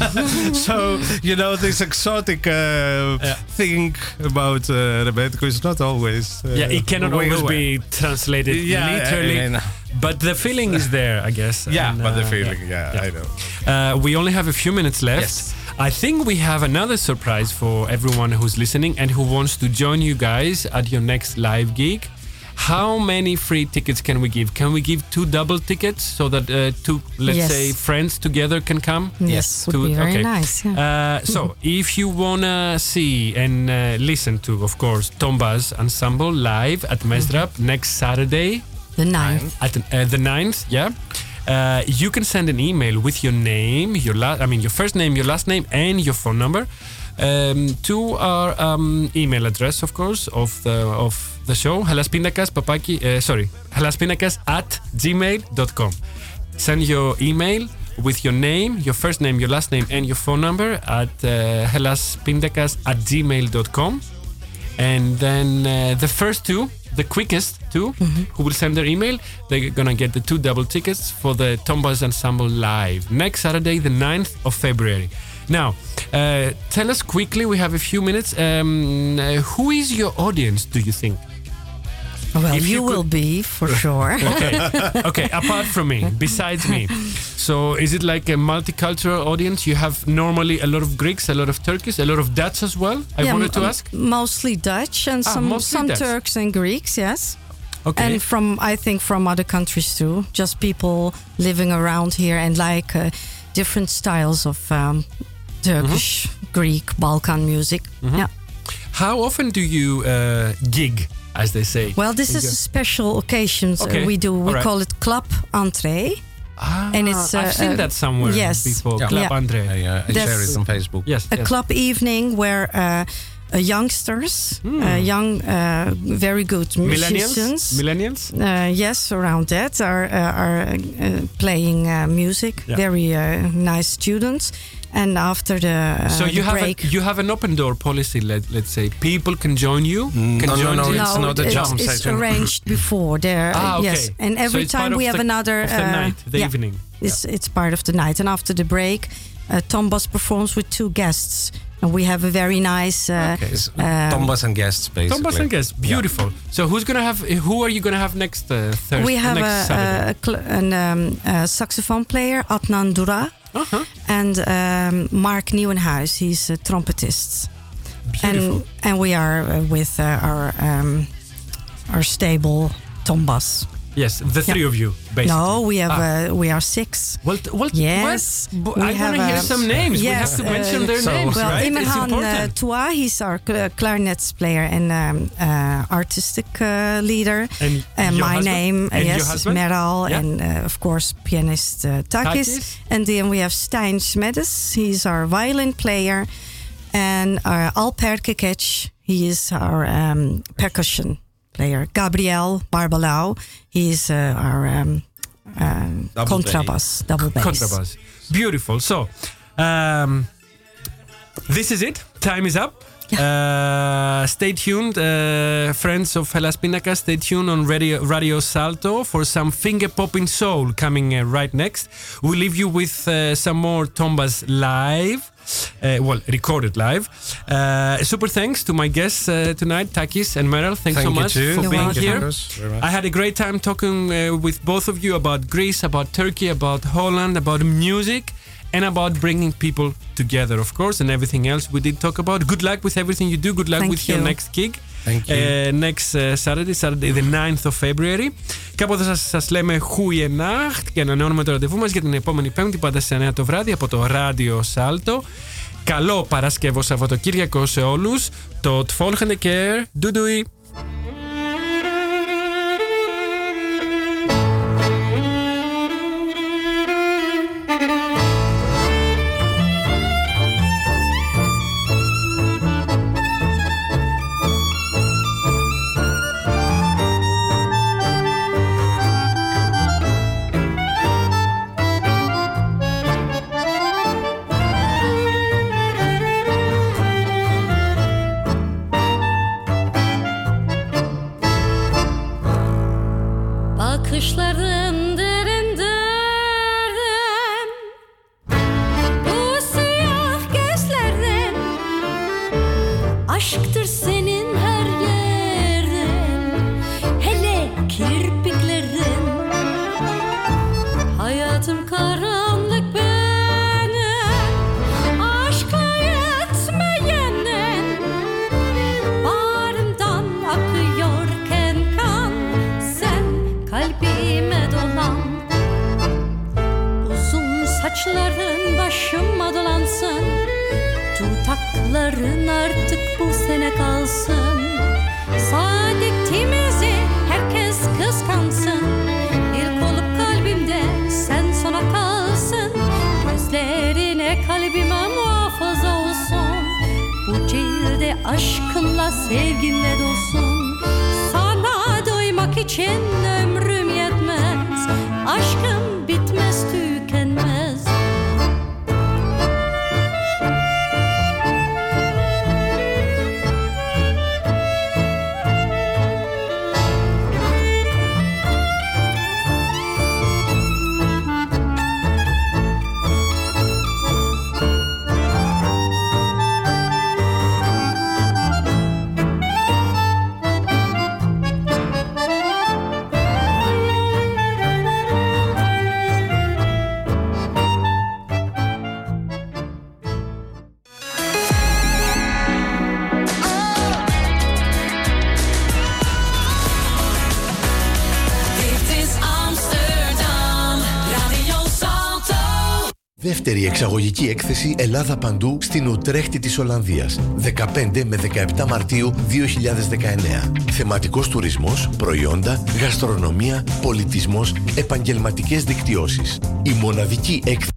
so you know this exotic uh, thing about uh, Rebetiko is not always. Uh, Yeah, it cannot way always away. be translated Yeah, I literally. mean- but the feeling is there, I guess. Yeah, And, but the uh, feeling, yeah, I know. Uh, we only have a few minutes left. Yes. I think we have another surprise for everyone who's listening and who wants to join you guys at your next live gig. How many free tickets can we give? Can we give two double tickets so that uh, two, let's Yes. say, friends together can come? Yes, would be very nice. Yeah. Uh, so, if you wanna see and uh, listen to, of course, Tombaz Ensemble live at Mezrab next Saturday, the ninth. at uh, the 9th, yeah. Uh, you can send an email with your name, your last, I mean, your first name, your last name, and your phone number um, to our um, email address, of course, of the of the show, helaspinakas, papaki, uh, sorry, helaspinakas at gmail.com. Send your email with your name, your first name, your last name, and your phone number at uh, helaspindakas at gmail.com. And then uh, the first two, the quickest 2 who will send their email, they're gonna get the two double tickets for the Tombaz Ensemble live next Saturday, the 9th of February. Now, uh, tell us quickly, we have a few minutes. Um, uh, who is your audience, do you think? Well, if you, you will be for sure. Okay, okay, apart from me, besides me. So, is it like a multicultural audience? You have normally a lot of Greeks, a lot of Turkish, a lot of Dutch as well? I Yeah, wanted to ask. Mostly Dutch and Ah, some some Dutch. Turks and Greeks, yes. Okay. And from I think from other countries too. Just people living around here and like uh, different styles of um, Turkish, Mm-hmm. Greek, Balkan music. Yeah. How often do you uh, gig, as they say? Well, this is a special occasions uh, Okay, we do. We alright. call it club entree. Ah, and it's, I've uh, seen uh, that somewhere yes. before. Yeah. Club Yeah. Andre. I, uh, I That's- share it on Facebook. Yes. A yes. club evening where uh, uh, youngsters, uh, young, uh, very good musicians. Millennials? Millennials? Uh, yes, around that are uh, are uh, playing uh, music. Yeah. Very uh, nice students. And after the, uh, so you the have break, a, you have an open door policy. Let let's say people can join you. Can no, no, join no, you? it's not a it's, jam it's arranged before there. Ah, okay. Yes, and every it's part time we have the- another of the uh, night, the yeah, evening. It's it's part of the night, and after the break, uh, Tombaz performs with two guests, and we have a very nice. Uh, It's um, Tombaz and guests, basically. Thomas and guest, beautiful. So who's gonna have? Who are you gonna have next uh, Thursday? we have next a, Saturday? a, cl- an um, a saxophone player, Adnan Dura, Uh-huh. and um, Mark Nieuwenhuis. He's a trumpetist. Beautiful. And and we are uh, with uh, our um, our stable Tombaz. Yes, the three of you, basically. No, we have Ah. uh, we are six. Well, t- well, Yes, what? we I want to hear uh, some names. we have to uh, mention their so- names, Well, right? Imran uh. Toua, he's our cl- clarinet player and um, uh, artistic uh, leader. And And my husband? name, uh, And yes, is? Meral, Yeah. and uh, of course pianist uh, Takis. Takis. And then we have Stein Smedes, he's our violin player, and uh, Alper Kekec, he is our um, percussion player. Gabriel Barbalau, he is uh, our um, um, Double contrabass, double bass. Contrabass. Beautiful. So, um, this is it. Time is up. Uh, stay tuned, uh, friends of Hellas Pindakaas. Stay tuned on Radio, Radio Salto for some finger popping soul coming uh, right next. We leave you with uh, some more Tombaz live. Uh, well, recorded live. Uh, super thanks to my guests uh, tonight, Takis and Meral. Thanks Thank so much too. for You're being welcome. here. Marcus, very much. I had a great time talking uh, with both of you about Greece, about Turkey, about Holland, about music, and about bringing people together, of course, and everything else we did talk about. Good luck with everything you do. Good luck Thank with your next gig. Thank you. Uh, next uh, Saturday, Saturday the 9th of February. Κάποτε σας, σας λέμε Χούιενάχτ και ανανεώνουμε το ραντεβού μας για την επόμενη Πέμπτη πάντα σε 9 το βράδυ από το ράδιο Σάλτο. Καλό Παρασκευό Σαββατοκύριακο σε όλους. Το Tfolgende Care. Doei Hayatım karanlık benim. Aşkla yetmeyenden Bağrımdan akıyorken kan. Sen kalbime dolan. Uzun saçların başıma dolansın Tutakların artık bu sene kalsın aşkınla sevginle dolsun. Sana doymak için ömrüm Δεύτερη εξαγωγική έκθεση Ελλάδα Παντού στην Ουτρέχτη της Ολλανδίας. 15 με 17 Μαρτίου 2019. Θεματικός τουρισμός, προϊόντα, γαστρονομία, πολιτισμός, επαγγελματικές δικτυώσεις. Η μοναδική έκθεση